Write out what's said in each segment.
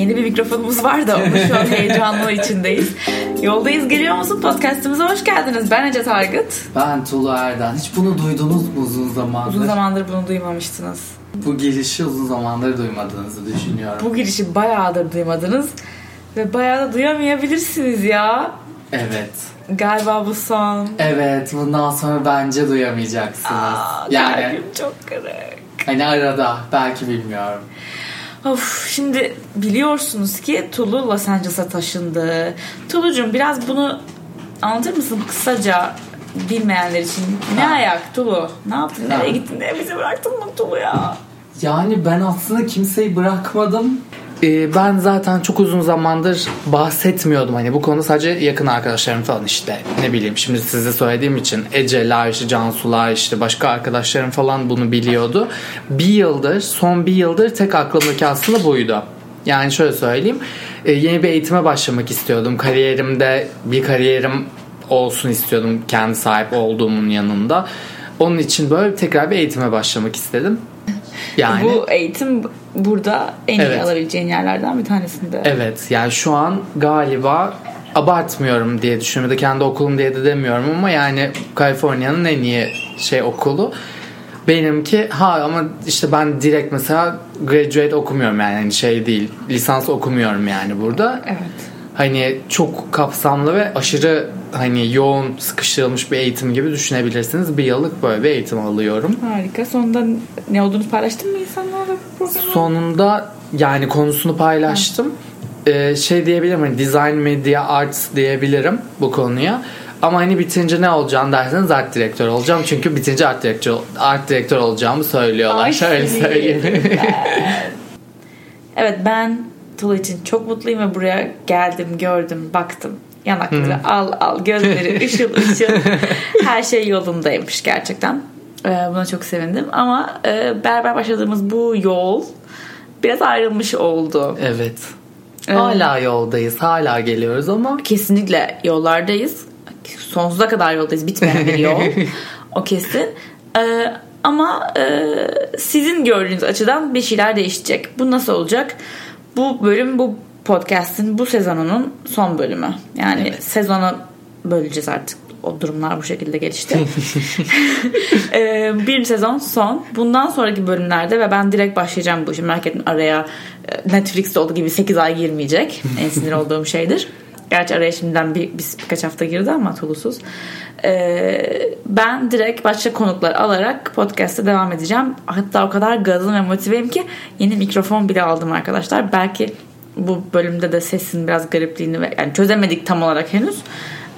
Yeni bir mikrofonumuz var da onu şu an heyecanlı içindeyiz. Yoldayız geliyor musun? Podcast'ımıza hoş geldiniz. Ben Ece Targıt. Ben Tulu Erden. Hiç bunu duydunuz mu uzun zamandır? Uzun zamandır bunu duymamıştınız. Bu girişi uzun zamandır duymadığınızı düşünüyorum. Bu girişi bayağıdır duymadınız. Ve bayağı da duyamayabilirsiniz ya. Evet. Galiba bu son. Evet bundan sonra bence duyamayacaksınız. Aa, yani çok kırık. hani arada belki bilmiyorum. Of şimdi biliyorsunuz ki Tulu Los Angeles'a taşındı. Tulucuğum biraz bunu anlatır mısın kısaca bilmeyenler için? Ne Ha. ayak Tulu? Ne yaptın? Nereye gittin? Nereye bizi bıraktın mı Tulu ya? Yani ben aslında kimseyi bırakmadım. Ee, ben zaten çok uzun zamandır bahsetmiyordum hani bu konu sadece yakın arkadaşlarım falan işte ne bileyim şimdi size söylediğim için Ece'ler işte Cansu'lar işte başka arkadaşlarım falan bunu biliyordu. Bir yıldır son bir yıldır tek aklımdaki aslında buydu. Yani şöyle söyleyeyim e, yeni bir eğitime başlamak istiyordum kariyerimde bir kariyerim olsun istiyordum kendi sahip olduğumun yanında. Onun için böyle tekrar bir eğitime başlamak istedim. Yani Bu eğitim burada en iyi Evet. alabileceğin yerlerden bir tanesinde. Evet yani şu an galiba abartmıyorum diye düşünüyorum. Da kendi okulum diye de demiyorum ama yani Kaliforniya'nın en iyi şey okulu. Benimki ha ama işte ben direkt mesela graduate okumuyorum yani şey değil lisans okumuyorum yani burada. Evet. Hani çok kapsamlı ve aşırı hani yoğun sıkıştırılmış bir eğitim gibi düşünebilirsiniz. Bir yıllık böyle bir eğitim alıyorum. Harika. Sonunda ne olduğunu paylaştın mı insanlarla bu programı? sonunda yani konusunu paylaştım. Ee, şey diyebilirim hani design media arts diyebilirim bu konuya. Ama hani bitince ne olacağını derseniz art direktör olacağım. Çünkü bitince art direktör, art direktör olacağımı söylüyorlar. Ay, Şöyle söyleyeyim. Evet ben Tulu için çok mutluyum ve buraya geldim, gördüm, baktım. Yanakları al al, gözleri ışıl ışıl. Her şey yolundaymış gerçekten. Ee, buna çok sevindim. Ama e, beraber başladığımız bu yol biraz ayrılmış oldu. evet. Hala yoldayız. Hala geliyoruz ama Kesinlikle yollardayız. Sonsuza kadar yoldayız. Bitmeyen bir yol. o kesin. Ee, ama e, sizin gördüğünüz açıdan bir şeyler değişecek. Bu nasıl olacak? Bu bölüm bu podcast'in bu sezonunun son bölümü. Yani Evet. sezonu böleceğiz artık. O durumlar bu şekilde gelişti. Ee, bir sezon son. Bundan sonraki bölümlerde ve ben direkt başlayacağım bu işi. Merak etmeyin araya e, Netflix'te olduğu gibi 8 ay girmeyecek. En sinir olduğum şeydir. Gerçi araya şimdiden bir, bir, birkaç hafta girdi ama tulusuz. Ee, ben direkt başka konuklar alarak podcast'e devam edeceğim. Hatta o kadar gazlı ve motiveyim ki yeni mikrofon bile aldım arkadaşlar. Belki bu bölümde de sesin biraz garipliğini ve yani çözemedik tam olarak henüz.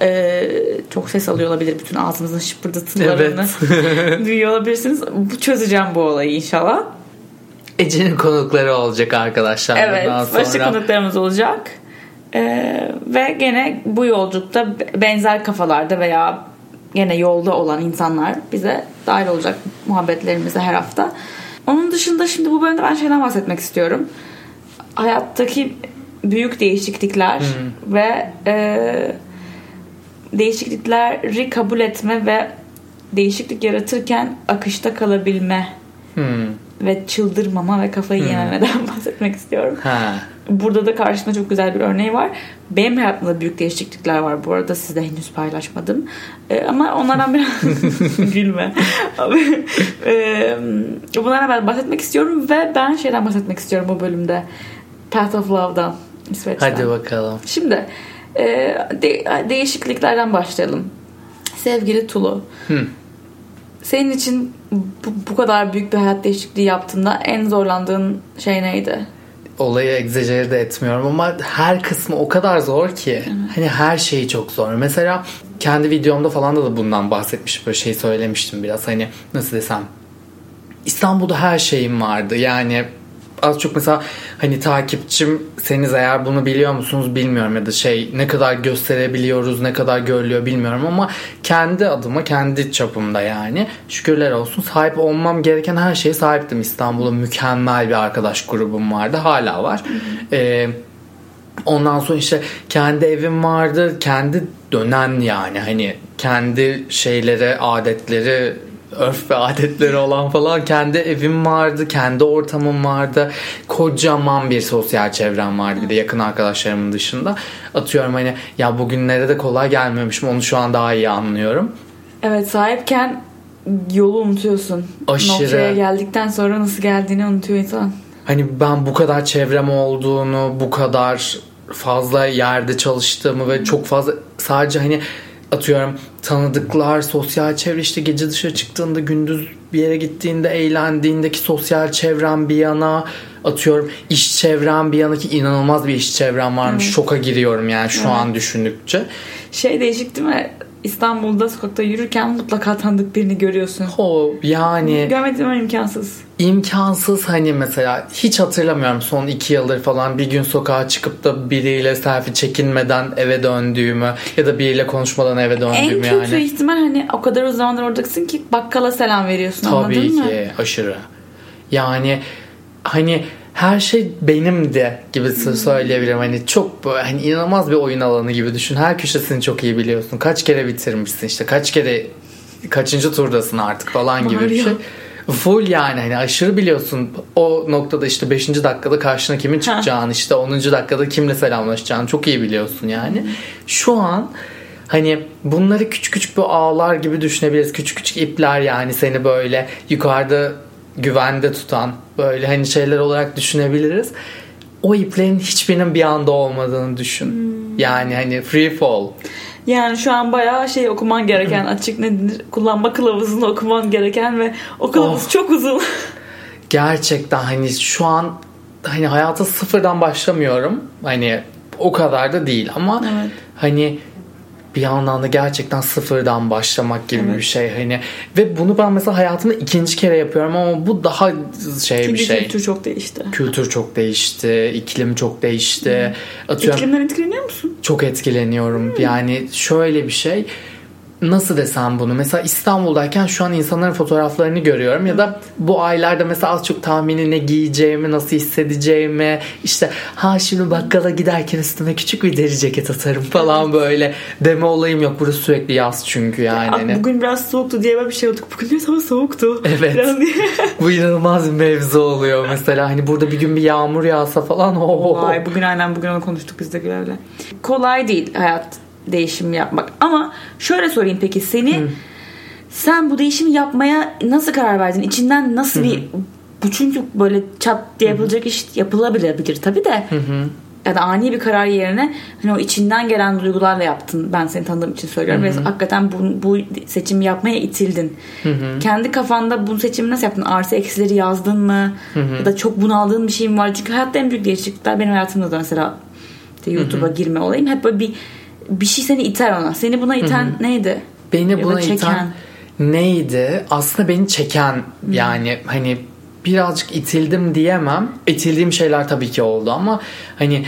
Ee, çok ses alıyor olabilir bütün ağzımızın şıpırdatımlarını duyuyor olabilirsiniz. Bu çözeceğim bu olayı inşallah. Ece'nin konukları olacak arkadaşlar. Evet, sonra. başka konuklarımız olacak. Ee, ve gene bu yolculukta benzer kafalarda veya gene yolda olan insanlar bize dahil olacak muhabbetlerimize her hafta. Onun dışında şimdi bu bölümde ben şeyden bahsetmek istiyorum. Hayattaki büyük değişiklikler ve e, değişiklikleri kabul etme ve değişiklik yaratırken akışta kalabilme Hmm. ve çıldırmama ve kafayı yememeden bahsetmek istiyorum. Ha. Burada da karşımda çok güzel bir örneği var. Benim hayatımda büyük değişiklikler var. Bu arada sizle henüz paylaşmadım. Ee, ama onlardan biraz gülme. Ee, bunlardan ben bahsetmek istiyorum ve ben şeyden bahsetmek istiyorum bu bölümde. Path of Love'dan. İsveç'ten. Hadi bakalım. Şimdi e, de- değişikliklerden başlayalım. Sevgili Tulu. Hı. Senin için bu, bu kadar büyük bir hayat değişikliği yaptığında en zorlandığın şey neydi? olayı egzajere de etmiyorum ama her kısmı o kadar zor ki. Hani her şeyi çok zor. Mesela kendi videomda falan da, da bundan bahsetmiştim. Böyle şey söylemiştim biraz. Hani nasıl desem. İstanbul'da her şeyim vardı. Yani az çok mesela hani takipçim seniz eğer bunu biliyor musunuz bilmiyorum ya da şey ne kadar gösterebiliyoruz ne kadar görülüyor bilmiyorum ama kendi adıma kendi çapımda yani şükürler olsun sahip olmam gereken her şeye sahiptim İstanbul'da mükemmel bir arkadaş grubum vardı hala var. Ee, Ondan sonra işte kendi evim vardı. Kendi dönen yani hani kendi şeyleri, adetleri örf ve adetleri olan falan kendi evim vardı, kendi ortamım vardı. Kocaman bir sosyal çevrem vardı bir de yakın arkadaşlarımın dışında. Atıyorum hani ya bugünlere de kolay gelmemişim onu şu an daha iyi anlıyorum. Evet sahipken yolu unutuyorsun. Aşırı. Noktaya geldikten sonra nasıl geldiğini unutuyor insan. Hani ben bu kadar çevrem olduğunu, bu kadar fazla yerde çalıştığımı ve çok fazla sadece hani atıyorum tanıdıklar, sosyal çevre işte gece dışarı çıktığında, gündüz bir yere gittiğinde, eğlendiğindeki sosyal çevrem bir yana atıyorum iş çevrem bir yana ki inanılmaz bir iş çevrem varmış. Şoka giriyorum yani şu an düşündükçe. Şey değişik değil mi? İstanbul'da sokakta yürürken mutlaka tanıdık birini görüyorsun. O yani Görmedim ama imkansız. imkansız hani mesela hiç hatırlamıyorum son iki yıldır falan bir gün sokağa çıkıp da biriyle selfie çekinmeden eve döndüğümü ya da biriyle konuşmadan eve En döndüğümü kötü yani. ihtimal hani o kadar uzun zamandır oradasın ki bakkala selam veriyorsun Tabii anladın mı? ki aşırı. Yani hani her şey benimdi gibi Hmm. söyleyebilirim. Hani çok hani inanılmaz bir oyun alanı gibi düşün. Her köşesini çok iyi biliyorsun. Kaç kere bitirmişsin işte. Kaç kere kaçıncı turdasın artık falan gibi bir Mario. şey. Full yani hani aşırı biliyorsun o noktada işte 5. dakikada karşına kimin çıkacağını işte 10. dakikada kimle selamlaşacağını çok iyi biliyorsun yani. Şu an hani bunları küçük küçük bir ağlar gibi düşünebiliriz. Küçük küçük ipler yani seni böyle yukarıda güvende tutan böyle hani şeyler olarak düşünebiliriz. O iplerin hiçbirinin bir anda olmadığını düşün. Yani hani free fall. Yani şu an bayağı şey okuman gereken açık nedir? Kullanma kılavuzunu okuman gereken ve o kılavuz Of. çok uzun. gerçekten hani şu an hani hayata sıfırdan başlamıyorum. Hani o kadar da değil ama Evet. hani bir yandan da gerçekten sıfırdan başlamak gibi Evet. bir şey hani ve bunu ben mesela hayatımda ikinci kere yapıyorum ama bu daha şey bir Çünkü şey. kültür çok değişti. Kültür çok değişti, iklim çok değişti. Atıyorum İklimden etkileniyor musun? çok etkileniyorum. Yani şöyle bir şey nasıl desem bunu mesela İstanbul'dayken şu an insanların fotoğraflarını görüyorum ya da bu aylarda mesela az çok tahmini ne giyeceğimi nasıl hissedeceğimi işte ha şimdi bakkala giderken üstüme küçük bir deri ceket atarım falan böyle deme olayım yok burası sürekli yaz çünkü yani Aa, Hani Bugün biraz soğuktu diye böyle bir şey olduk. Bugün biraz hava soğuktu. Evet. Bu inanılmaz bir mevzu oluyor mesela hani burada bir gün bir yağmur yağsa falan o Vay bugün aynen bugün onu konuştuk biz de Güler'le. Kolay değil hayat değişim yapmak. Ama şöyle sorayım peki seni sen bu değişimi yapmaya nasıl karar verdin? İçinden nasıl bir bu çünkü böyle çat diye yapılacak iş yapılabilir tabii de. Ya da ani bir karar yerine hani o içinden gelen duygularla yaptın. Ben seni tanıdığım için söylüyorum. Ve hakikaten bu, bu seçimi yapmaya itildin. Kendi kafanda bu seçimi nasıl yaptın? Artı eksileri yazdın mı? Ya da çok bunaldığın bir şey mi var? Çünkü hayatta en büyük değişiklikler benim hayatımda da mesela işte YouTube'a girme olayım. Hep böyle bir bir şey seni iter ona. Seni buna iten neydi? Beni buna çeken. iten neydi? Aslında beni çeken yani hani birazcık itildim diyemem. İtildiğim şeyler tabii ki oldu ama hani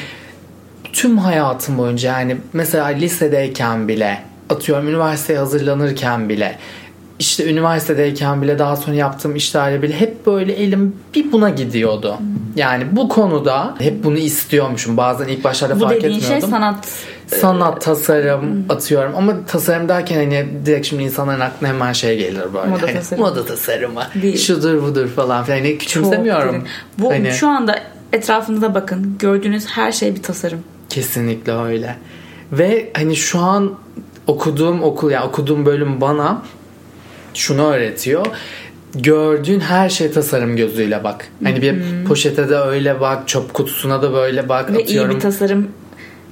tüm hayatım boyunca yani mesela lisedeyken bile atıyorum üniversiteye hazırlanırken bile işte üniversitedeyken bile daha sonra yaptığım işlerle bile hep böyle elim bir buna gidiyordu. Yani bu konuda hep bunu istiyormuşum. Bazen ilk başlarda Bu fark dediğin etmiyordum şey sanat sanat tasarım atıyorum ama tasarım derken hani direkt şimdi insanların aklına hemen şey gelir böyle Moda hani, tasarımı. moda tasarımı Değil. şudur budur falan filan hani küçümsemiyorum. Bu hani şu anda etrafınıza bakın. Gördüğünüz her şey bir tasarım. kesinlikle öyle ve hani şu an okuduğum okul yani okuduğum bölüm bana şunu öğretiyor gördüğün her şey tasarım gözüyle bak. Hani bir poşete de öyle bak, çöp kutusuna da böyle bak Ve atıyorum. iyi bir tasarım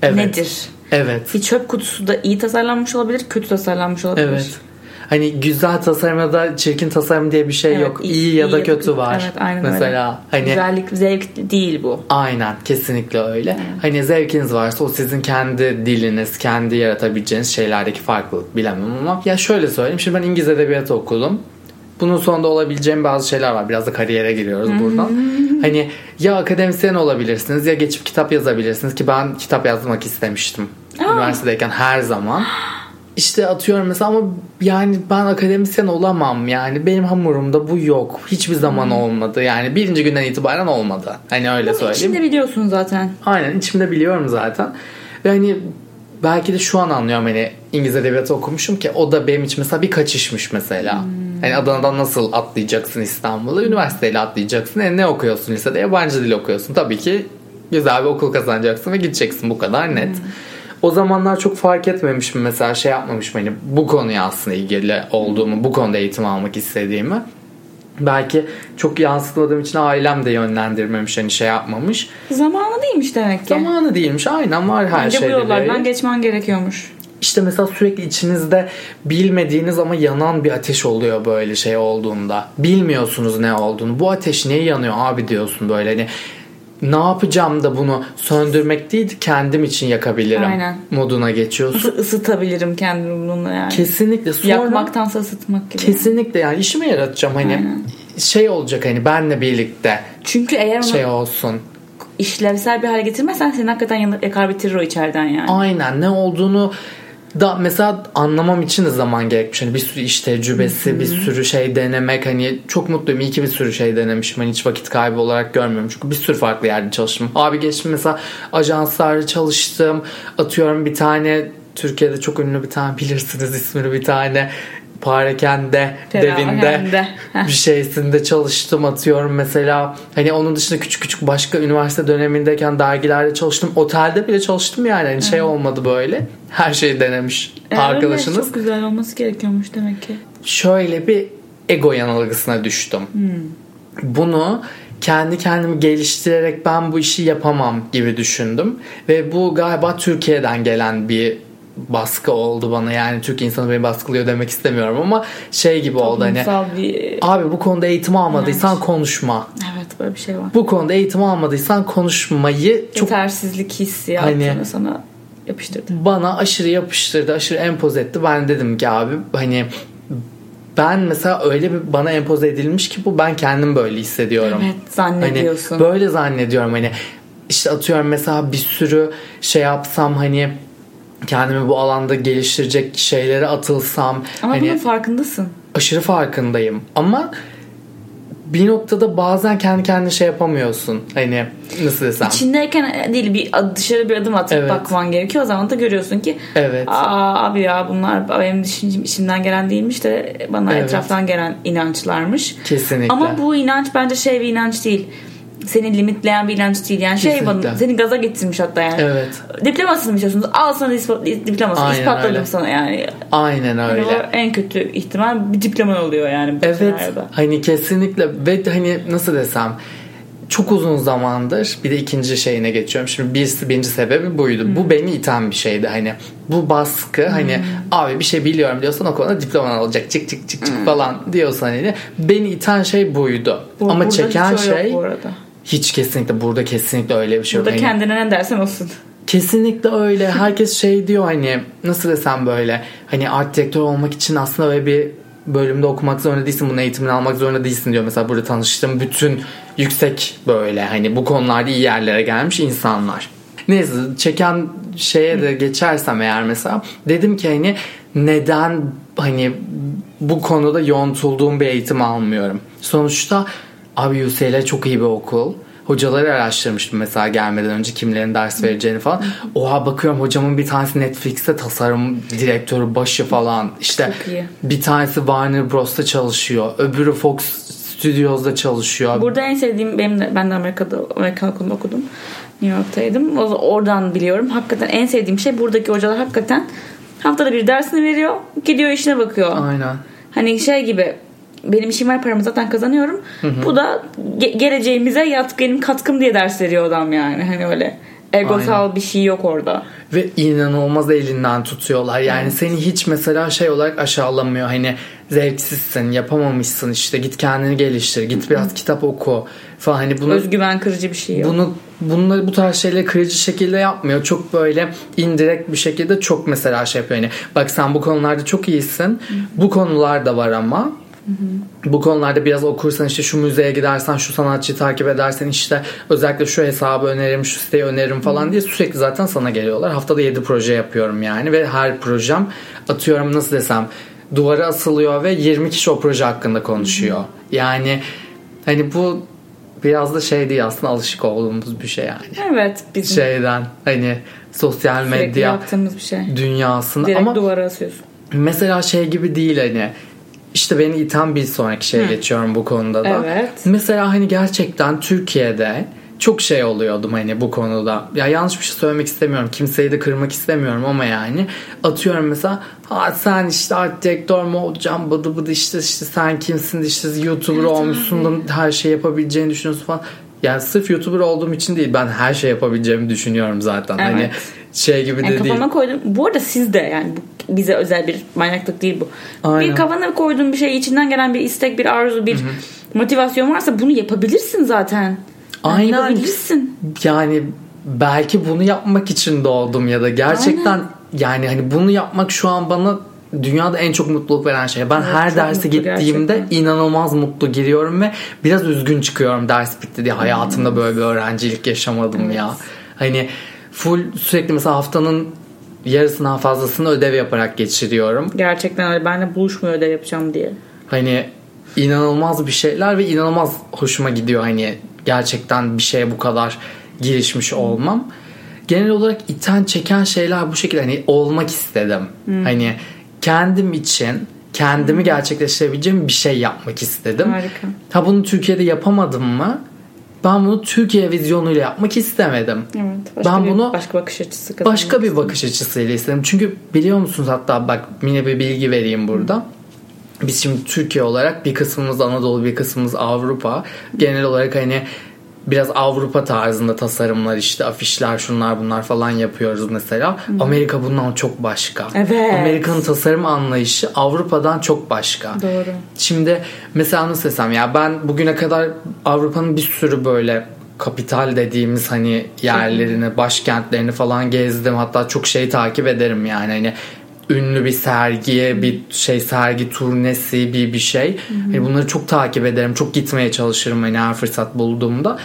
Evet. nedir? Evet. Bir çöp kutusu da iyi tasarlanmış olabilir, kötü tasarlanmış olabilir. Evet. Hani güzel tasarım ya da çirkin tasarım diye bir şey Evet, yok. İyi, ya da kötü var. Evet, aynen Mesela öyle. hani Güzellik, zevk değil bu. aynen kesinlikle öyle. Hani zevkiniz varsa o sizin kendi diliniz, kendi yaratabileceğiniz şeylerdeki farklılık bilemem ama ya şöyle söyleyeyim. Şimdi ben İngiliz edebiyatı okudum. Bunun sonunda olabileceğim bazı şeyler var. Biraz da kariyere giriyoruz buradan. Hani ya akademisyen olabilirsiniz ya geçip kitap yazabilirsiniz ki ben kitap yazmak istemiştim. Üniversitedeyken her zaman. İşte atıyorum mesela ama yani ben akademisyen olamam yani benim hamurumda bu yok. Hiçbir zaman olmadı. Yani birinci günden itibaren olmadı. Hani öyle söyleyeyim. İçinde biliyorsun zaten. Aynen içimde biliyorum zaten. Ve hani belki de şu an anlıyorum hani İngiliz edebiyatı okumuşum ki o da benim için mesela bir kaçışmış mesela. Hani Adana'dan nasıl atlayacaksın İstanbul'a? Üniversiteyle atlayacaksın. E ne okuyorsun lisede? Yabancı dil okuyorsun. Tabii ki güzel bir okul kazanacaksın ve gideceksin. Bu kadar net. O zamanlar çok fark etmemişim mesela şey yapmamışım hani bu konuya aslında ilgili olduğumu, bu konuda eğitim almak istediğimi. Belki çok yansıtmadığım için ailem de yönlendirmemiş hani şey yapmamış. Zamanı değilmiş demek ki. Zamanı değilmiş aynen var her Bence bu şeyde. yollardan değil. geçmen gerekiyormuş. İşte mesela sürekli içinizde bilmediğiniz ama yanan bir ateş oluyor böyle şey olduğunda. Bilmiyorsunuz ne olduğunu. Bu ateş niye yanıyor abi diyorsun böyle hani ne yapacağım da bunu söndürmek değil kendim için yakabilirim Aynen. moduna geçiyorsun. Nasıl ısıtabilirim kendimi bununla yani. Kesinlikle sonra Yakmaktansa ısıtmak gibi. kesinlikle yani işime yaratacağım hani Aynen. şey olacak hani benle birlikte Çünkü eğer onu şey olsun. işlevsel bir hale getirmezsen seni hakikaten yakar bitirir o içeriden yani. Aynen ne olduğunu da mesela anlamam için de zaman gerekmiş. Hani bir sürü iş tecrübesi, bir sürü şey denemek. Hani çok mutluyum. İyi ki bir sürü şey denemişim. Hani hiç vakit kaybı olarak görmüyorum. Çünkü bir sürü farklı yerde çalıştım. Abi geçtim mesela ajanslarda çalıştım. Atıyorum bir tane Türkiye'de çok ünlü bir tane bilirsiniz ismini bir tane Parakende devinde bir şeysinde çalıştım atıyorum mesela. Hani onun dışında küçük küçük başka üniversite dönemindeyken dergilerde çalıştım. Otelde bile çalıştım yani. Hani şey olmadı böyle. Her şeyi denemiş öyle arkadaşınız. çok güzel olması gerekiyormuş demek ki. şöyle bir ego yanılgısına düştüm. Bunu kendi kendimi geliştirerek ben bu işi yapamam gibi düşündüm. Ve bu galiba Türkiye'den gelen bir baskı oldu bana yani Türk insanı beni baskılıyor demek istemiyorum ama şey gibi oldu hani bir... Abi bu konuda eğitim almadıysan konuşma. Evet böyle bir şey var. Bu konuda eğitim almadıysan konuşmayı çok Yetersizlik hissiyatını Hani- sana yapıştırdı. bana aşırı yapıştırdı, aşırı empoze etti. Ben dedim ki abi hani ben mesela öyle bir bana empoze edilmiş ki bu ben kendim böyle hissediyorum. Evet zannediyorsun. Hani böyle zannediyorum hani işte atıyorum mesela bir sürü şey yapsam hani kendimi bu alanda geliştirecek şeylere atılsam Ama hani bunun farkındasın. aşırı farkındayım ama bir noktada bazen kendi kendine şey yapamıyorsun. Hani nasıl desem. İçindeyken değil bir dışarı bir adım atıp Evet. bakman gerekiyor. O zaman da görüyorsun ki Evet. Aa abi ya bunlar benim düşüncem içimden gelen değilmiş de bana Evet. etraftan gelen inançlarmış. Kesinlikle. Ama bu inanç bence şey bir inanç değil. Seni limitleyen bir inanç değil. Yani şey Kesinlikle. bana, seni gaza getirmiş hatta yani. Evet. Diplomasını mı istiyorsunuz? Al sana dispo- diplomasını. Aynen İspatladım öyle. sana yani. Aynen Yani öyle. o en kötü ihtimal bir diploman oluyor yani. bu Evet. senaryoda. Hani kesinlikle ve hani nasıl desem çok uzun zamandır bir de ikinci şeyine geçiyorum. Şimdi bir, birinci sebebi buydu. Bu beni iten bir şeydi. Hani bu baskı hani abi bir şey biliyorum diyorsan o konuda diploman olacak çık çık çık çık falan diyorsan hani beni iten şey buydu. Bu- Ama çeken şey bu arada. Hiç kesinlikle burada kesinlikle öyle bir şey yok. Burada Hani- kendine ne dersen olsun. Kesinlikle öyle. Herkes şey diyor hani nasıl desem böyle hani art direktör olmak için aslında böyle bir bölümde okumak zorunda değilsin. Bunun eğitimini almak zorunda değilsin diyor. Mesela burada tanıştığım bütün yüksek böyle hani bu konularda iyi yerlere gelmiş insanlar. Neyse çeken şeye de geçersem eğer mesela dedim ki hani neden hani bu konuda yontulduğum bir eğitim almıyorum. Sonuçta abi UCL çok iyi bir okul. Hocaları araştırmıştım mesela gelmeden önce kimlerin ders vereceğini falan. Oha bakıyorum hocamın bir tanesi Netflix'te tasarım direktörü başı falan. İşte bir tanesi Warner Bros'ta çalışıyor. Öbürü Fox Studios'da çalışıyor. Burada en sevdiğim benim de, ben de Amerika'da Amerikan okulunda okudum. New York'taydım. O- Oradan biliyorum. Hakikaten en sevdiğim şey buradaki hocalar hakikaten haftada bir dersini veriyor. Gidiyor işine bakıyor. Aynen. Hani şey gibi benim işim var paramı zaten kazanıyorum. Bu da ge- geleceğimize yatkı benim katkım diye ders veriyor adam yani. Hani öyle egosal bir şey yok orada. Ve inanılmaz elinden tutuyorlar. Yani seni hiç mesela şey olarak aşağılamıyor. Hani zevksizsin, yapamamışsın işte git kendini geliştir, git biraz kitap oku falan. Hani bunu Özgüven kırıcı bir şey yok. bunu bunları bu tarz şeyleri kırıcı şekilde yapmıyor. Çok böyle indirekt bir şekilde çok mesela şey yapıyor. Yani bak sen bu konularda çok iyisin. Bu konular da var ama bu konularda biraz okursan işte şu müzeye gidersen şu sanatçıyı takip edersen işte özellikle şu hesabı öneririm şu siteyi öneririm falan diye sürekli zaten sana geliyorlar. Haftada 7 proje yapıyorum yani ve her projem atıyorum nasıl desem duvara asılıyor ve 20 kişi o proje hakkında konuşuyor. Yani hani bu biraz da şey değil aslında alışık olduğumuz bir şey yani. Evet bizim Şeyden hani sosyal sürekli medya yaptığımız bir şey. dünyasında Direkt ama duvara asıyorsun. mesela şey gibi değil hani işte beni iten bir sonraki şeye geçiyorum bu konuda da. Evet. Mesela hani gerçekten Türkiye'de çok şey oluyordum hani bu konuda. Ya yanlış bir şey söylemek istemiyorum. Kimseyi de kırmak istemiyorum ama yani atıyorum mesela ha sen işte art direktör mü olacaksın bıdı bıdı işte işte sen kimsin işte YouTuber Evet, olmuşsun da her şey yapabileceğini düşünüyorsun falan. Yani sırf YouTuber olduğum için değil ben her şey yapabileceğimi düşünüyorum zaten. Evet. Hani şey gibi de Yani değil. kafama koydum. Bu arada siz de yani bu bize özel bir manyaklık değil bu. Aynen. Bir kafana koyduğun bir şey, içinden gelen bir istek, bir arzu, bir motivasyon varsa bunu yapabilirsin zaten. Yani Aynen. Yapabilirsin. yani belki bunu yapmak için doğdum ya da gerçekten yani hani bunu yapmak şu an bana dünyada en çok mutluluk veren şey. Ben Evet, her derse gittiğimde gerçekten. inanılmaz mutlu giriyorum ve biraz üzgün çıkıyorum ders bitti diye. Hayatımda böyle bir öğrencilik yaşamadım ya. Hani full sürekli mesela haftanın yarısından fazlasını ödev yaparak geçiriyorum. Gerçekten öyle. Benle buluşmuyor ödev yapacağım diye. Hani inanılmaz bir şeyler ve inanılmaz hoşuma gidiyor hani gerçekten bir şeye bu kadar girişmiş olmam. Genel olarak iten çeken şeyler bu şekilde hani olmak istedim. Hani kendim için kendimi gerçekleştirebileceğim bir şey yapmak istedim. Harika. Ha bunu Türkiye'de yapamadım mı? Ben bunu Türkiye vizyonuyla yapmak istemedim. Evet. Başka Ben bir, bunu başka bakış açısı Başka bir istedim. bakış açısıyla istedim. Çünkü biliyor musunuz hatta bak yine bir bilgi vereyim burada. Biz şimdi Türkiye olarak bir kısmımız Anadolu bir kısmımız Avrupa. Genel olarak hani biraz Avrupa tarzında tasarımlar işte afişler şunlar bunlar falan yapıyoruz mesela. Amerika bundan çok başka. Evet. Amerika'nın tasarım anlayışı Avrupa'dan çok başka. Doğru. Şimdi mesela nasıl desem ya ben bugüne kadar Avrupa'nın bir sürü böyle kapital dediğimiz hani yerlerini, başkentlerini falan gezdim. Hatta çok şey takip ederim yani hani ünlü bir sergiye, bir şey sergi turnesi, bir bir şey. Hani bunları çok takip ederim. Çok gitmeye çalışırım hani her fırsat bulduğumda.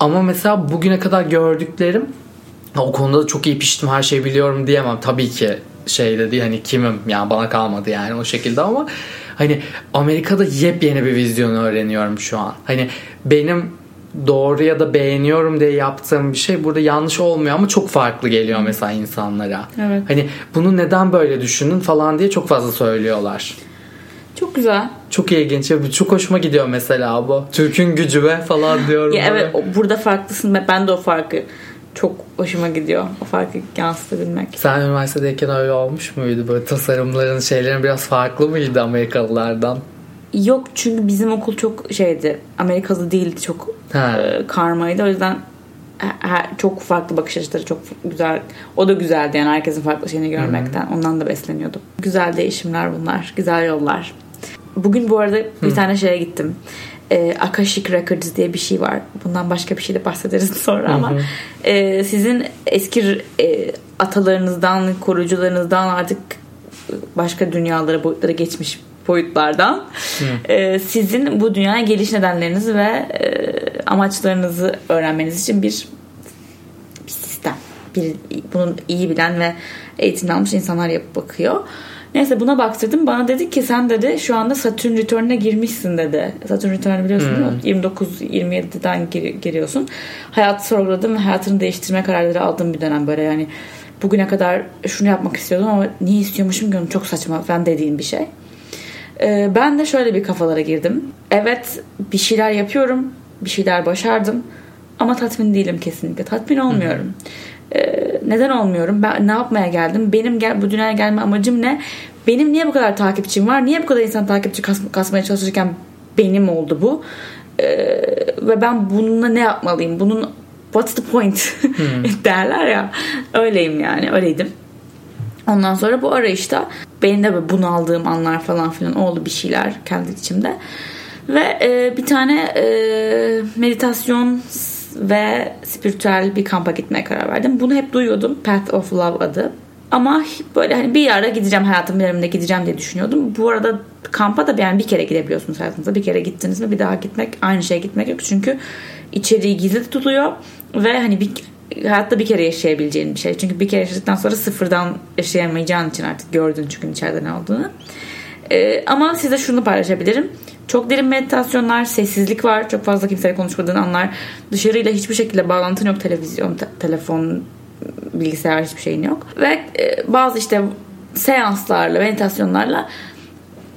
Ama mesela bugüne kadar gördüklerim o konuda da çok iyi piştim her şeyi biliyorum diyemem. Tabii ki şey dedi hani kimim yani bana kalmadı yani o şekilde ama hani Amerika'da yepyeni bir vizyonu öğreniyorum şu an. Hani benim doğru ya da beğeniyorum diye yaptığım bir şey burada yanlış olmuyor ama çok farklı geliyor mesela insanlara. Evet. Hani bunu neden böyle düşündün falan diye çok fazla söylüyorlar. Çok güzel. Çok ilginç çok hoşuma gidiyor mesela bu. Türk'ün gücü ve falan diyorum. Ya evet burada farklısın ben de o farkı çok hoşuma gidiyor. O farkı yansıtabilmek. Sen üniversitedeyken öyle olmuş muydu? Böyle tasarımların şeylerin biraz farklı mıydı Amerikalılardan? Yok çünkü bizim okul çok şeydi. Amerikalı değildi. Çok Ha. e, karmaydı. O yüzden he- he- çok farklı bakış açıları çok güzel. O da güzeldi yani herkesin farklı şeyini görmekten. Ondan da besleniyordum. Güzel değişimler bunlar. Güzel yollar. Bugün bu arada bir tane şeye gittim. E, Akashic Records diye bir şey var. Bundan başka bir şey de bahsederiz sonra ama e, sizin eski e, atalarınızdan, koruyucularınızdan artık başka dünyalara, boyutlara geçmiş boyutlardan e, sizin bu dünyaya geliş nedenlerinizi ve e, amaçlarınızı öğrenmeniz için bir bir sistem. Bir, bunun iyi bilen ve eğitim almış insanlar yapıp bakıyor. Neyse buna baktırdım. Bana dedi ki sen dedi şu anda Saturn Return'e girmişsin dedi. Saturn Return'ı biliyorsun değil mi? 29-27'den gir- giriyorsun. Hayatı sorguladım ve hayatını değiştirme kararları aldığım bir dönem böyle yani. Bugüne kadar şunu yapmak istiyordum ama niye istiyormuşum ki onu çok saçma falan dediğim bir şey. Ee, ben de şöyle bir kafalara girdim. Evet bir şeyler yapıyorum. Bir şeyler başardım. Ama tatmin değilim kesinlikle. Tatmin olmuyorum. Ee, neden olmuyorum? Ben ne yapmaya geldim? Benim gel bu dünyaya gelme amacım ne? Benim niye bu kadar takipçim var? Niye bu kadar insan takipçi kas- kasmaya çalışırken benim oldu bu? Ee, ve ben bununla ne yapmalıyım? Bunun what's the point derler ya. Öyleyim yani. Öyleydim. Ondan sonra bu arayışta benim de böyle bunaldığım anlar falan filan oldu bir şeyler kendi içimde. Ve e, bir tane e, meditasyon ve spiritüel bir kampa gitmeye karar verdim. Bunu hep duyuyordum. Path of Love adı. Ama böyle hani bir ara gideceğim hayatım döneminde gideceğim diye düşünüyordum. Bu arada kampa da yani bir kere gidebiliyorsunuz hayatınızda. Bir kere gittiniz mi bir daha gitmek aynı şeye gitmek yok. Çünkü içeriği gizli tutuluyor ve hani bir hayatta bir kere yaşayabileceğin bir şey. Çünkü bir kere yaşadıktan sonra sıfırdan yaşayamayacağın için artık gördün çünkü içeride ne olduğunu. Ee, ama size şunu paylaşabilirim. Çok derin meditasyonlar, sessizlik var. Çok fazla kimseyle konuşmadığın anlar. Dışarıyla hiçbir şekilde bağlantın yok. Televizyon, te- telefon, bilgisayar hiçbir şeyin yok. Ve e, bazı işte seanslarla, meditasyonlarla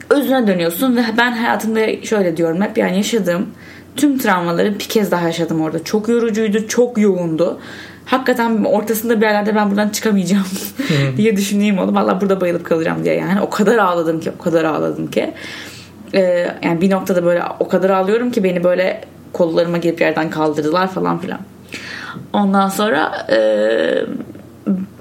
özüne dönüyorsun ve ben hayatımda şöyle diyorum hep yani yaşadığım tüm travmaları bir kez daha yaşadım orada. Çok yorucuydu, çok yoğundu. Hakikaten ortasında bir yerlerde ben buradan çıkamayacağım diye düşüneyim oldu. Valla burada bayılıp kalacağım diye yani. O kadar ağladım ki, o kadar ağladım ki. Ee, yani bir noktada böyle o kadar ağlıyorum ki beni böyle kollarıma girip yerden kaldırdılar falan filan. Ondan sonra e,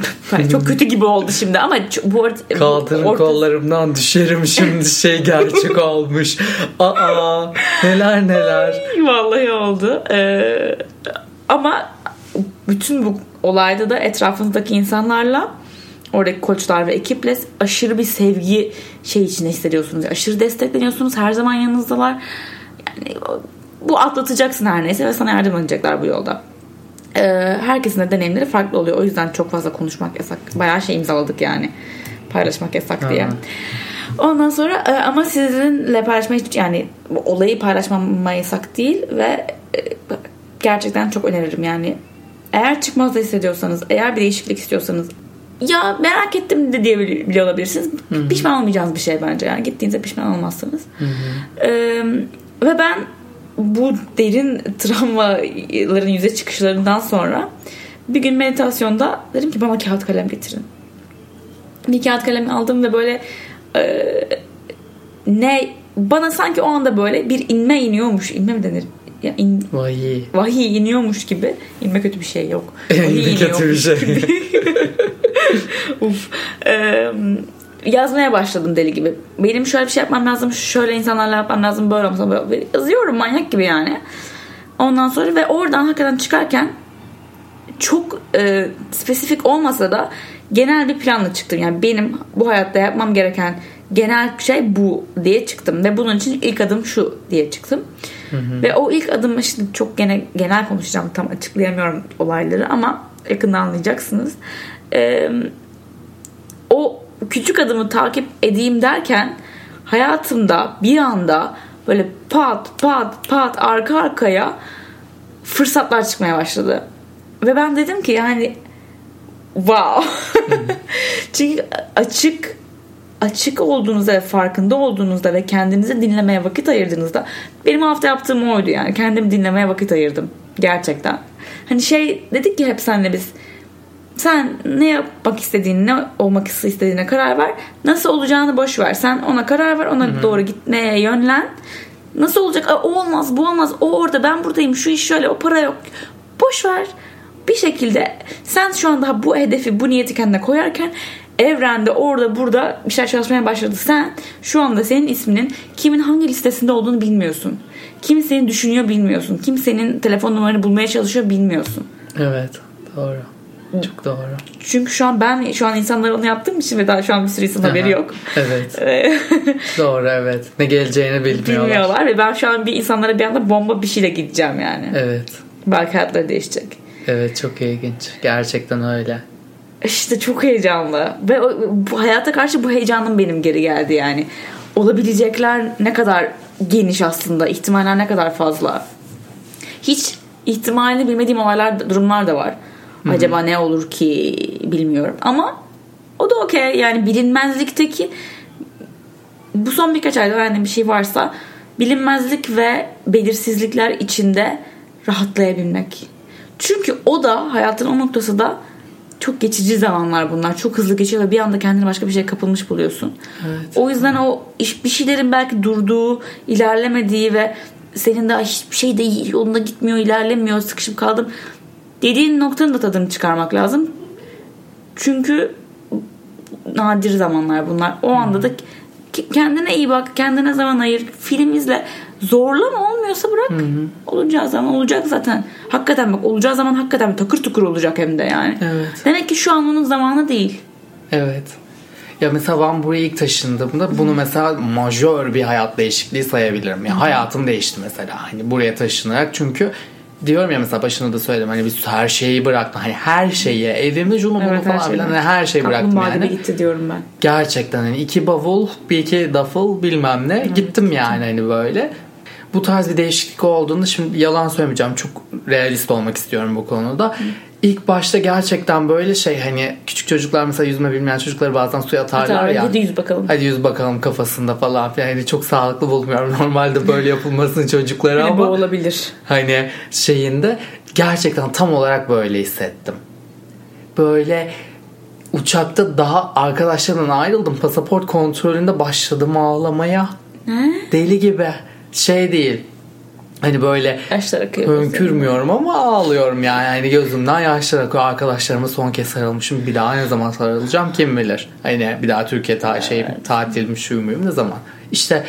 çok kötü gibi oldu şimdi ama bu arada kaldırım orta... kollarımdan düşerim şimdi şey gerçek olmuş. Aa neler neler. Vallahi oldu. Ee, ama bütün bu olayda da etrafınızdaki insanlarla oradaki koçlar ve ekiple aşırı bir sevgi şey içinde hissediyorsunuz. Aşırı destekleniyorsunuz. Her zaman yanınızdalar. Yani bu atlatacaksın her neyse ve sana yardım edecekler bu yolda. Ee, herkesin de deneyimleri farklı oluyor. O yüzden çok fazla konuşmak yasak. Bayağı şey imzaladık yani. Paylaşmak yasak diye. Ondan sonra e, ama sizinle paylaşmayı yani olayı paylaşmama yasak değil ve e, gerçekten çok öneririm yani. Eğer çıkmaz da hissediyorsanız, eğer bir değişiklik istiyorsanız ya merak ettim de diye bile olabilirsiniz. Hı-hı. Pişman olmayacağınız bir şey bence. Yani gittiğinizde pişman olmazsınız. Ee, ve ben bu derin travmaların yüze çıkışlarından sonra bir gün meditasyonda dedim ki bana kağıt kalem getirin. Bir kağıt kalem aldım ve böyle e, ne bana sanki o anda böyle bir inme iniyormuş. inme mi denir? Ya in, vahiy. Vahiy iniyormuş gibi. İnme kötü bir şey yok. Vahiy kötü bir şey. Uf. Ee, yazmaya başladım deli gibi. Benim şöyle bir şey yapmam lazım, şöyle insanlarla yapmam lazım, böyle olmasa böyle. Yazıyorum manyak gibi yani. Ondan sonra ve oradan hakikaten çıkarken çok e, spesifik olmasa da genel bir planla çıktım. Yani benim bu hayatta yapmam gereken genel şey bu diye çıktım ve bunun için ilk adım şu diye çıktım. Hı hı. Ve o ilk adım işte çok gene genel konuşacağım tam açıklayamıyorum olayları ama yakında anlayacaksınız. Ee, o küçük adımı takip edeyim derken hayatımda bir anda böyle pat pat pat arka arkaya fırsatlar çıkmaya başladı. Ve ben dedim ki yani wow. Çünkü açık açık olduğunuzda ve farkında olduğunuzda ve kendinizi dinlemeye vakit ayırdığınızda benim hafta yaptığım oydu yani kendimi dinlemeye vakit ayırdım gerçekten. Hani şey dedik ki hep senle biz sen ne yapmak istediğini, ne olmak istediğine karar ver. Nasıl olacağını boş ver. Sen ona karar ver, ona Hı-hı. doğru gitmeye yönlen. Nasıl olacak? O olmaz, bu olmaz. O orada, ben buradayım. Şu iş şöyle, o para yok. Boş ver. Bir şekilde sen şu anda bu hedefi, bu niyeti kendine koyarken evrende orada burada bir şey çalışmaya başladı. Sen şu anda senin isminin kimin hangi listesinde olduğunu bilmiyorsun. Kim seni düşünüyor bilmiyorsun. Kim senin telefon numaranı bulmaya çalışıyor bilmiyorsun. Evet doğru. Çok doğru. Çünkü şu an ben şu an insanlara onu yaptığım için ve daha şu an bir sürü insan haberi yok. Evet. doğru evet. Ne geleceğini bilmiyorlar. Bilmiyorlar ve ben şu an bir insanlara bir anda bomba bir şeyle gideceğim yani. Evet. Belki hayatları değişecek. Evet çok ilginç. Gerçekten öyle. İşte çok heyecanlı. Ve bu hayata karşı bu heyecanım benim geri geldi yani. Olabilecekler ne kadar geniş aslında. ihtimaller ne kadar fazla. Hiç ihtimalini bilmediğim olaylar, durumlar da var. Hı-hı. Acaba ne olur ki bilmiyorum. Ama o da okey. Yani bilinmezlikteki bu son birkaç ayda öğrendiğim bir şey varsa bilinmezlik ve belirsizlikler içinde rahatlayabilmek. Çünkü o da hayatın o noktası da çok geçici zamanlar bunlar. Çok hızlı geçiyor ve bir anda kendini başka bir şeye kapılmış buluyorsun. Evet. O yüzden o iş, bir şeylerin belki durduğu, ilerlemediği ve senin daha hiçbir şey de yolunda gitmiyor, ilerlemiyor, sıkışıp kaldım dediğin noktanın da tadını çıkarmak lazım. Çünkü nadir zamanlar bunlar. O anda da kendine iyi bak, kendine zaman ayır, film izle. Zorlama olmuyorsa bırak. Hı hı. Olacağı zaman olacak zaten. Hakikaten bak olacağı zaman hakikaten takır tukur olacak hem de yani. Evet. Demek ki şu an onun zamanı değil. Evet. Ya mesela ben buraya ilk taşındığımda bunu mesela majör bir hayat değişikliği sayabilirim. Ya hayatım değişti mesela hani buraya taşınarak çünkü diyorum ya mesela başında da söyledim hani biz her şeyi bıraktım. Hani her şeyi evimi cunu evet, falan filan hani her şeyi bıraktım yani. gitti diyorum ben. Gerçekten hani iki bavul bir iki duffel bilmem ne evet. gittim yani hani böyle. Bu tarz bir değişiklik olduğunda şimdi yalan söylemeyeceğim çok realist olmak istiyorum bu konuda. İlk başta gerçekten böyle şey hani küçük çocuklar mesela yüzme bilmeyen çocukları bazen suya atarlar Hatta ya. hadi yüz bakalım. Hadi yüz bakalım kafasında falan filan. Yani çok sağlıklı bulmuyorum normalde böyle yapılmasını çocuklara Hani bu ama olabilir. hani şeyinde gerçekten tam olarak böyle hissettim. Böyle uçakta daha arkadaşlarımdan ayrıldım. Pasaport kontrolünde başladım ağlamaya. Deli gibi. Şey değil. Hani böyle Yaşlar akıyor. hönkürmüyorum ama ağlıyorum yani. yani gözümden yaşlar akıyor. Arkadaşlarıma son kez sarılmışım. Bir daha ne zaman sarılacağım kim bilir. Hani bir daha Türkiye ta şey tatilmiş şu muyum ne zaman. İşte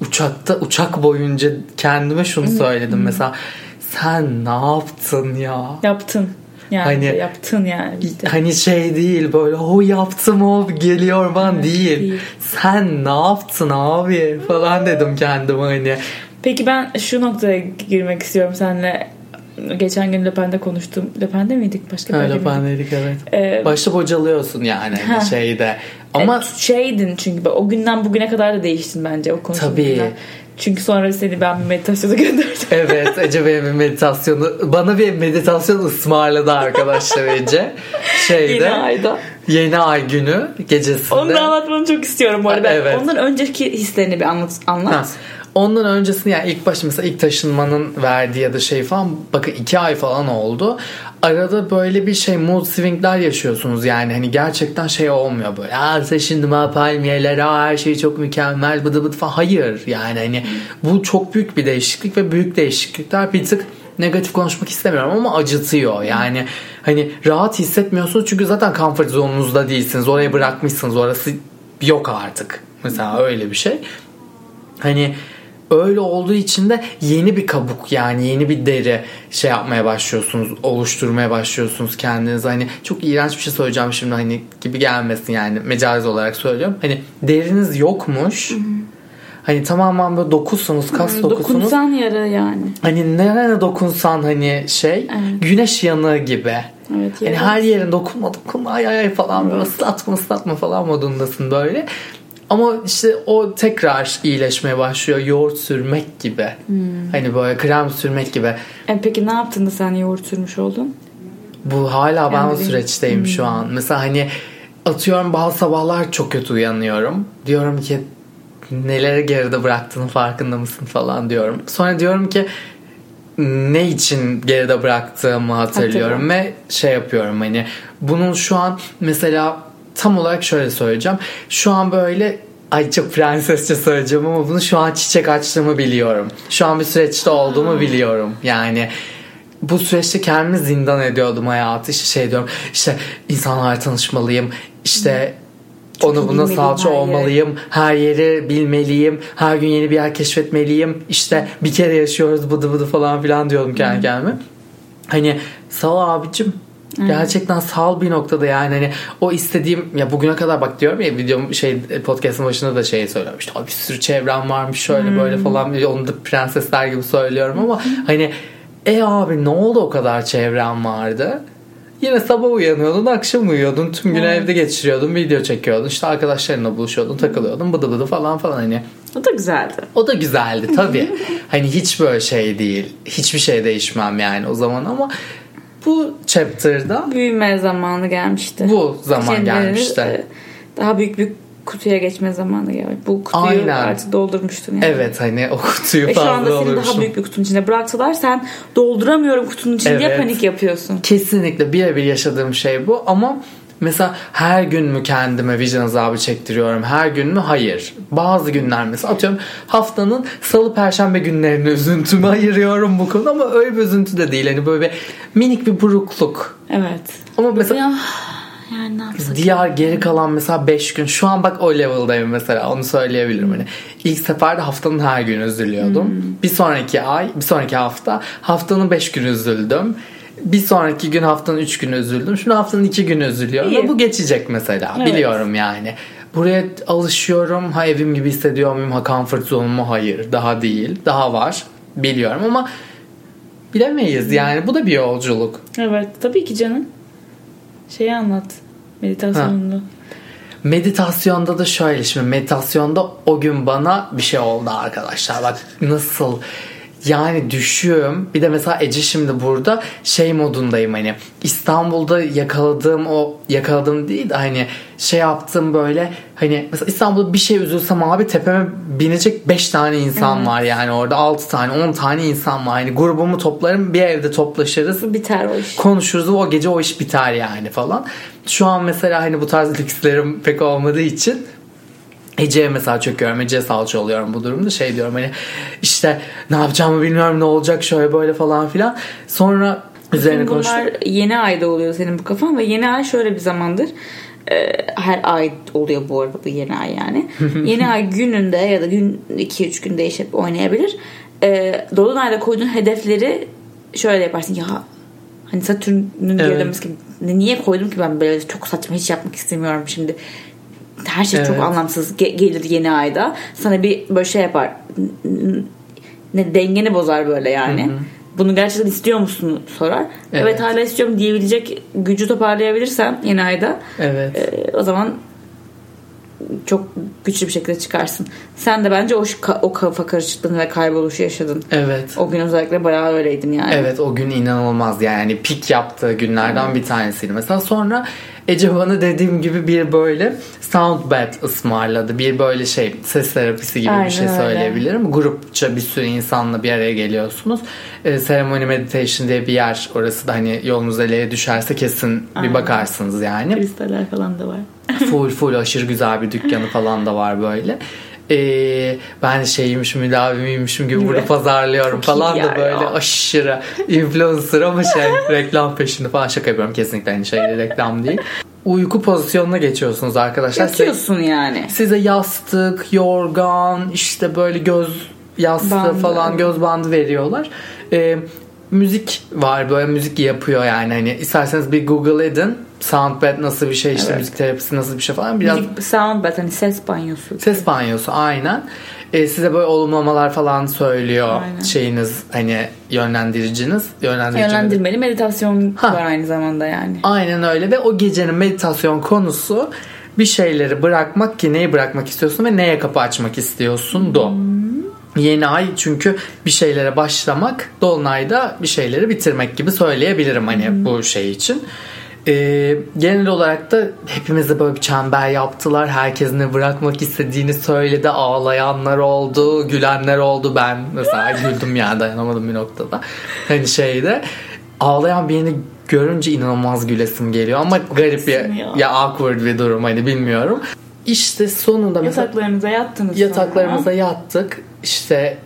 uçakta uçak boyunca kendime şunu söyledim mesela. Sen ne yaptın ya? Yaptın. Yani Hani- yaptın yani. işte. Hani şey değil böyle o yaptım o geliyor ben değil. değil. Sen ne yaptın abi falan dedim kendime hani. Peki ben şu noktaya girmek istiyorum seninle. Geçen gün Lepen'de konuştum. Lepen'de miydik? Başka bir yerde dedik evet. Ee, Başta bocalıyorsun yani Ha. şeyde. Ama E, şeydin çünkü o günden bugüne kadar da değiştin bence o konuştuğumuz Tabii. günden. Çünkü sonra seni ben bir meditasyona gönderdim. evet Ece benim bir meditasyonu bana bir meditasyon ısmarladı arkadaşlar Ece. Şeyde Yeni ayda. yeni ay günü gecesinde. Onu da anlatmanı çok istiyorum bu arada. Evet. Ondan önceki hislerini bir anlat. anlat. Ha. Ondan öncesinde yani ilk başta mesela ilk taşınmanın verdiği ya da şey falan bakın iki ay falan oldu. Arada böyle bir şey mood swingler yaşıyorsunuz yani hani gerçekten şey olmuyor böyle. Aa taşındım ha palmiyeler aa, her şey çok mükemmel bıdı bıdı falan. Hayır yani hani bu çok büyük bir değişiklik ve büyük değişiklikler bir tık negatif konuşmak istemiyorum ama acıtıyor. Yani hani rahat hissetmiyorsunuz çünkü zaten comfort zonunuzda değilsiniz. Oraya bırakmışsınız. Orası yok artık. Mesela öyle bir şey. Hani öyle olduğu için de yeni bir kabuk yani yeni bir deri şey yapmaya başlıyorsunuz oluşturmaya başlıyorsunuz kendiniz hani çok iğrenç bir şey söyleyeceğim şimdi hani gibi gelmesin yani mecazi olarak söylüyorum. Hani deriniz yokmuş. Hani tamamen böyle dokusunuz kas dokusunuz. Dokunsan yara yani. hani nereye dokunsan hani şey Evet. güneş yanığı gibi. Evet, yani her yerin dokunma dokunma ay ay falan böyle ıslatma ıslatma falan modundasın böyle. Ama işte o tekrar iyileşmeye başlıyor. Yoğurt sürmek gibi. Hmm. Hani böyle krem sürmek gibi. E peki ne yaptın da sen yoğurt sürmüş oldun? Bu hala ben o süreçteyim şu an. Mesela hani atıyorum bazı sabahlar çok kötü uyanıyorum. Diyorum ki neleri geride bıraktığının farkında mısın falan diyorum. Sonra diyorum ki ne için geride bıraktığımı hatırlıyorum ve şey yapıyorum hani bunun şu an mesela tam olarak şöyle söyleyeceğim. Şu an böyle ay çok prensesçe söyleyeceğim ama bunu şu an çiçek açtığımı biliyorum. Şu an bir süreçte olduğumu biliyorum. Yani bu süreçte kendimi zindan ediyordum hayatı. İşte şey diyorum işte insanlarla tanışmalıyım. İşte Çok onu buna salça her yeri. olmalıyım. Her yeri bilmeliyim. Her gün yeni bir yer keşfetmeliyim. İşte bir kere yaşıyoruz bıdı bıdı falan filan diyordum kendi kendime. Hani sağ ol abicim. Gerçekten sağ bir noktada yani hani o istediğim ya bugüne kadar bak diyorum ya videom şey podcast'ın başında da şey söylüyorum işte "Abi bir sürü çevrem varmış şöyle böyle falan onu da prensesler gibi söylüyorum ama hani e abi ne oldu o kadar çevrem vardı Yine sabah uyanıyordun, akşam uyuyordun, tüm gün Evet. evde geçiriyordun, video çekiyordun, işte arkadaşlarınla buluşuyordun, takılıyordun, bıdı bıdı falan falan hani. O da güzeldi. O da güzeldi tabii. hani hiç böyle şey değil. Hiçbir şey değişmem yani o zaman ama bu chapter'da Büyüme zamanı gelmişti. bu zaman Kendileri, gelmişti. e, Daha büyük bir kutuya geçme zamanı geldi. Bu kutuyu Aynen. artık doldurmuştun yani. Evet hani o kutuyu Ve şu fazla anda seni daha büyük bir kutunun içine bıraksalar sen dolduramıyorum kutunun içine diye Evet. panik yapıyorsun. Kesinlikle birebir yaşadığım şey bu ama mesela her gün mü kendime vicdan azabı çektiriyorum? Her gün mü? Hayır. Bazı günler mesela atıyorum haftanın salı perşembe günlerini üzüntüme ayırıyorum bu konuda ama öyle bir üzüntü de değil. Hani böyle bir minik bir burukluk. Evet. Ama mesela Ya, yani ne diğer geri kalan mesela 5 gün şu an bak o level'dayım mesela onu söyleyebilirim hani ilk seferde haftanın her günü üzülüyordum bir sonraki ay bir sonraki hafta haftanın 5 günü üzüldüm bir sonraki gün haftanın 3 günü üzüldüm. Şimdi haftanın 2 günü üzülüyorum İyi. ve bu geçecek mesela. Evet. biliyorum yani. Buraya alışıyorum. Ha evim gibi hissediyor muyum? Ha comfort zone'um mu? Hayır. Daha değil. Daha var. Biliyorum ama bilemeyiz yani. Bu da bir yolculuk. Evet. Tabii ki canım. Şeyi anlat. Meditasyonunu. Meditasyonda da şöyle. Şimdi meditasyonda o gün bana bir şey oldu arkadaşlar. Bak nasıl Yani düşüyorum. Bir de mesela Ece şimdi burada şey modundayım hani İstanbul'da yakaladığım o yakaladığım değil de hani şey yaptım böyle hani mesela İstanbul'da bir şey üzülsem abi tepeme binecek 5 tane insan Evet. var yani orada 6 tane 10 tane insan var. Hani grubumu toplarım bir evde toplaşırız Biter o iş. konuşuruz o gece o iş biter yani falan. Şu an mesela hani bu tarz lükslerim pek olmadığı için Ece'ye mesela çöküyorum. Ece'ye salça oluyorum bu durumda. Şey diyorum hani işte ne yapacağımı bilmiyorum ne olacak şöyle böyle falan filan. Sonra üzerine konuştuk. Bunlar yeni ayda oluyor senin bu kafan ve yeni ay şöyle bir zamandır. Ee, her ay oluyor bu arada bu yeni ay yani. yeni ay gününde ya da gün 2-3 gün değişip oynayabilir. Ee, Dolunay'da koyduğun hedefleri şöyle yaparsın ya hani Satürn'ün Evet. gerilemesi gibi niye koydum ki ben böyle çok saçma hiç yapmak istemiyorum şimdi her şey çok Evet. anlamsız ge- gelir yeni ayda sana bir böyle şey yapar ne dengeni bozar böyle yani. Bunu gerçekten istiyor musun sorar. Evet. Evet. hala istiyorum diyebilecek gücü toparlayabilirsen yeni ayda Evet. e, o zaman çok güçlü bir şekilde çıkarsın. Sen de bence o, o kafa karışıklığını ve kayboluşu yaşadın. Evet. O gün özellikle bayağı öyleydin yani. Evet o gün inanılmaz yani pik yaptığı günlerden bir tanesiydi. Mesela sonra Ece bana dediğim gibi bir böyle sound bath ısmarladı. Bir böyle şey ses terapisi gibi Aynen bir şey öyle. söyleyebilirim. Grupça bir sürü insanla bir araya geliyorsunuz. E, Ceremony Meditation diye bir yer. Orası da hani yolunuz eleye düşerse kesin bir Aynen. bakarsınız yani. Kristaller falan da var. full full aşırı güzel bir dükkanı falan da var böyle. Ee, ben şeymişim müdavimiymişim gibi bunu pazarlıyorum Çok falan da böyle ya. aşırı influencer ama şey reklam peşinde falan şaka yapıyorum kesinlikle aynı şey reklam değil. Uyku pozisyonuna geçiyorsunuz arkadaşlar. Size, Yatıyorsun yani. size yastık, yorgan, işte böyle göz yastığı Bandı. falan göz bandı veriyorlar. Ee, müzik var böyle müzik yapıyor yani hani isterseniz bir Google edin Soundbed nasıl bir şey işte Evet. müzik terapisi nasıl bir şey falan biraz Müzik, sound bath hani ses banyosu. ses banyosu aynen Ee, size böyle olumlamalar falan söylüyor Aynen. şeyiniz hani yönlendiriciniz yönlendiriciniz Yönlendirmeli meditasyon Ha. var aynı zamanda yani. Aynen öyle ve o gecenin meditasyon konusu bir şeyleri bırakmak ki neyi bırakmak istiyorsun ve neye kapı açmak istiyorsun do. Yeni ay çünkü bir şeylere başlamak, dolunayda bir şeyleri bitirmek gibi söyleyebilirim hani bu şey için. Ee, genel olarak da hepimize böyle bir çember yaptılar. Herkes ne bırakmak istediğini söyledi. Ağlayanlar oldu, gülenler oldu. Ben mesela güldüm yani dayanamadım bir noktada. Hani şeyde ağlayan birini görünce inanılmaz gülesim geliyor ama garip bir ya. ya. awkward bir durum hani bilmiyorum. İşte sonunda mesela Yataklarınıza yattınız yataklarımıza sonra. yattık. İşte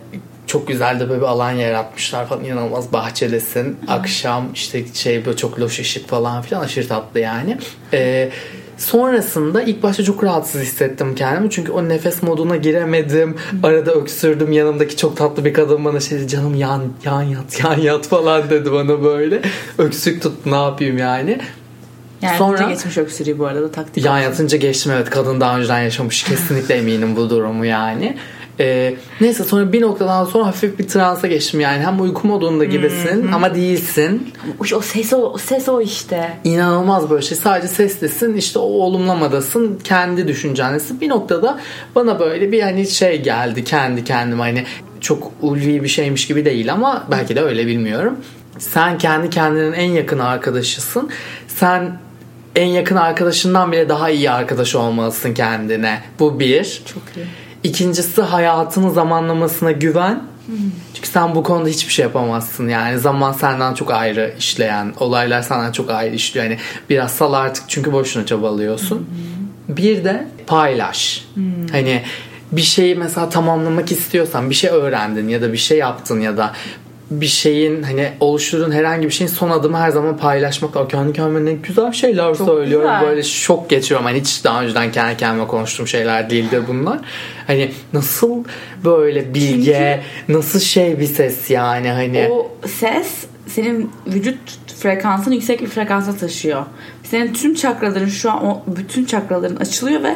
çok güzel de böyle bir alan yaratmışlar falan inanılmaz bahçedesin. Akşam işte şey böyle çok loş ışık falan filan aşırı tatlı yani. Ee, sonrasında ilk başta çok rahatsız hissettim kendimi. Çünkü o nefes moduna giremedim. Arada öksürdüm. Yanımdaki çok tatlı bir kadın bana şey dedi. Canım yan, yan yat yan yat falan dedi bana böyle. Öksük tut ne yapayım yani. Yani Sonra- Sonra... geçmiş öksürüğü bu arada taktik. Yan yatınca geçtim evet kadın daha önceden yaşamış kesinlikle eminim bu durumu yani. Ee, neyse sonra bir noktadan sonra hafif bir transa geçtim yani hem uyku modunda gibisin ama değilsin. O, o ses o, o ses o işte. İnanılmaz böyle şey sadece seslesin işte o olumlamadasın kendi düşüncendesin bir noktada bana böyle bir hani şey geldi kendi kendime hani çok ulvi bir şeymiş gibi değil ama belki de öyle bilmiyorum. Sen kendi kendinin en yakın arkadaşısın. Sen en yakın arkadaşından bile daha iyi arkadaş olmalısın kendine. Bu bir. Çok iyi. İkincisi hayatının zamanlamasına güven. Çünkü sen bu konuda hiçbir şey yapamazsın. Yani zaman senden çok ayrı işleyen, olaylar senden çok ayrı işliyor. Yani biraz sal artık çünkü boşuna çabalıyorsun. Bir de paylaş. Hani bir şeyi mesela tamamlamak istiyorsan, bir şey öğrendin ya da bir şey yaptın ya da bir şeyin hani oluşturduğun herhangi bir şeyin son adımı her zaman paylaşmak. O kendi kendime ne güzel şeyler Çok söylüyorum. güzel. Böyle şok geçiyorum. Hani hiç daha önceden kendi kendime konuştuğum şeyler değildir bunlar. Hani nasıl böyle bilge, nasıl şey bir ses yani hani. O ses senin vücut frekansını yüksek bir frekansa taşıyor. Senin tüm çakraların şu an o bütün çakraların açılıyor ve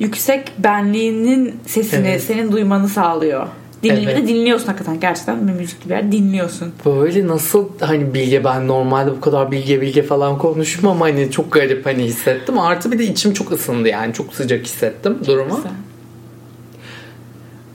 yüksek benliğinin sesini Evet. senin duymanı sağlıyor. Dinle, Evet. dinliyorsun hakikaten gerçekten bir müzik gibi yer dinliyorsun. Böyle nasıl hani bilge ben normalde bu kadar bilge bilge falan konuşmam ama hani çok garip hani hissettim. Artı bir de içim çok ısındı yani çok sıcak hissettim durumu. Güzel.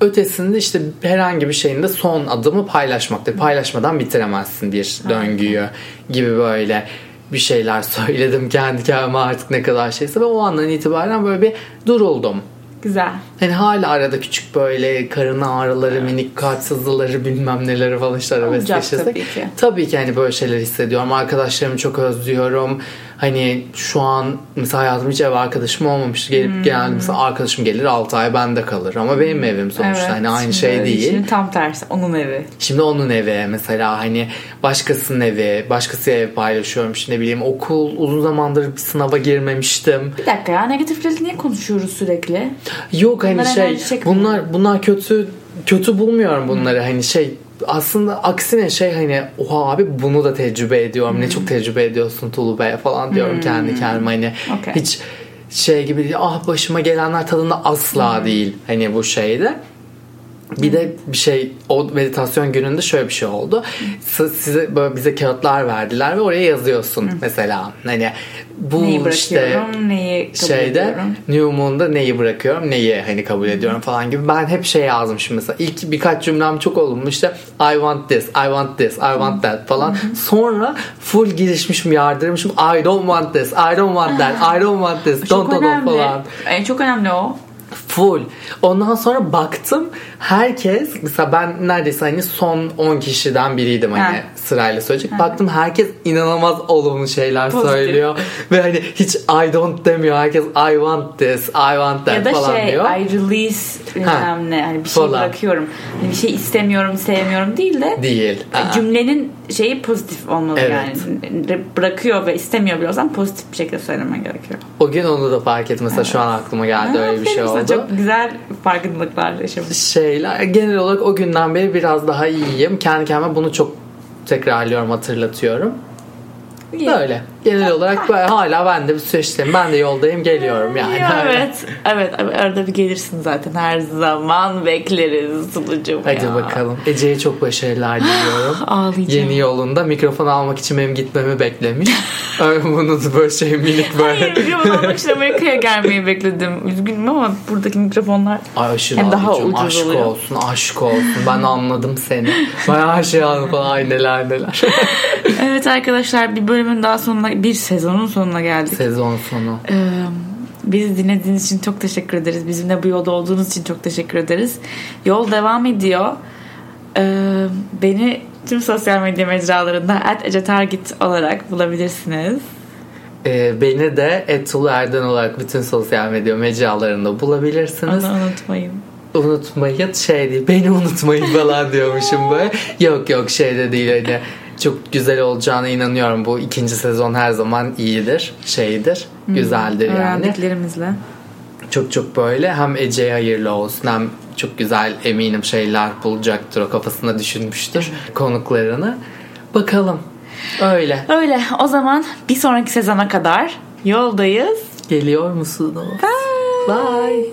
ötesinde işte herhangi bir şeyin de son adımı paylaşmaktır. Paylaşmadan bitiremezsin bir döngüyü gibi böyle bir şeyler söyledim kendi kendime artık ne kadar şeyse ve o andan itibaren böyle bir duruldum. Güzel. Hani hala arada küçük böyle karın ağrıları, minik kalp sızıları bilmem neleri falan işte arabesk yaşasak. tabii ki. Tabii ki hani böyle şeyler hissediyorum. Arkadaşlarımı çok özlüyorum. Hani şu an mesela hayatımda hiç ev arkadaşım olmamış. Gelip Hmm. geldi mesela arkadaşım gelir 6 ay bende kalır. Ama benim evim sonuçta hani aynı şey değil. Şimdi tam tersi. Onun evi. Şimdi onun evi mesela hani başkasının evi, başkası ev paylaşıyorum. Şimdi ne bileyim okul uzun zamandır bir sınava girmemiştim. Bir dakika ya negatifleri niye konuşuyoruz sürekli? Yok hani Bunlar şey bunlar bunlar kötü kötü bulmuyorum bunları hani şey aslında aksine şey hani oha abi bunu da tecrübe ediyorum. Ne çok tecrübe ediyorsun Tulu Bey falan diyorum kendi kendime hani. Okey. hiç şey gibi değil. Ah başıma gelenler tadında asla değil. Hani bu şeyde bir de bir şey o meditasyon gününde şöyle bir şey oldu. Size böyle bize kağıtlar verdiler ve oraya yazıyorsun mesela. Hani bu Neyi işte neyi kabul şeyde ediyorum. New Moon'da neyi bırakıyorum neyi hani kabul ediyorum falan gibi. Ben hep şey yazmışım mesela. İlk birkaç cümlem çok olumlu. İşte I want this I want this I want that falan. Sonra full girişmişim yardırmışım. I don't want this I don't want that I don't want this don't don't önemli. falan. E, çok önemli o. full. Ondan sonra baktım herkes mesela ben neredeyse hani son 10 kişiden biriydim hani Ha. sırayla söyleyecek baktım herkes inanılmaz olumlu şeyler Pozitif. söylüyor ve hani hiç I don't demiyor herkes I want this I want that Ya da falan şey diyor. I release bilmem ne. Hani bir şey Falan. bırakıyorum. Hani bir şey istemiyorum, sevmiyorum değil de Değil. Aa. cümlenin şeyi pozitif olmalı Evet. yani. Bırakıyor ve istemiyor biliyorsan pozitif bir şekilde söylemen gerekiyor. O gün onu da fark ettim. Mesela şu an aklıma geldi öyle bir şey oldu. Çok güzel farkındalıklar yaşamış. Şeyler genel olarak o günden beri biraz daha iyiyim. Kendi kendime bunu çok tekrarlıyorum, hatırlatıyorum. Böyle. Genel olarak böyle hala ben de bir süreçteyim. Ben de yoldayım, geliyorum yani. Ya, evet. Evet. Arada bir gelirsin zaten. Her zaman bekleriz sunucum Hadi ya. bakalım. Ece'ye çok başarılar diliyorum. Ağlayacağım. Yeni yolunda mikrofon almak için benim gitmemi beklemiş. Bunu böyle şey minik böyle. Hayır mikrofon almak için Amerika'ya gelmeyi bekledim. Üzgünüm ama buradaki mikrofonlar Ay aşırı Hem daha ucuz aşk oluyor. olsun aşk olsun ben anladım seni ben her şeyi anladım ay neler neler Evet arkadaşlar bir bölümün daha sonuna bir sezonun sonuna geldik. sezon sonu Ee, bizi dinlediğiniz için çok teşekkür ederiz. Bizimle bu yolda olduğunuz için çok teşekkür ederiz. Yol devam ediyor. Ee, beni tüm sosyal medya mecralarında @ecetargit olarak bulabilirsiniz. Ee, beni de Etul Erden olarak bütün sosyal medya mecralarında bulabilirsiniz Onu unutmayın. unutmayın şey değil beni unutmayın falan diyormuşum böyle yok yok şeyde değil hani çok güzel olacağına inanıyorum bu ikinci sezon her zaman iyidir şeydir güzeldir yani Öğrendiklerimizle. çok çok böyle hem Ece'ye hayırlı olsun hem çok güzel eminim şeyler bulacaktır o kafasında düşünmüştür konuklarını. Bakalım. Öyle. Öyle o zaman bir sonraki sezona kadar yoldayız. Geliyor musunuz? Bye. Bye.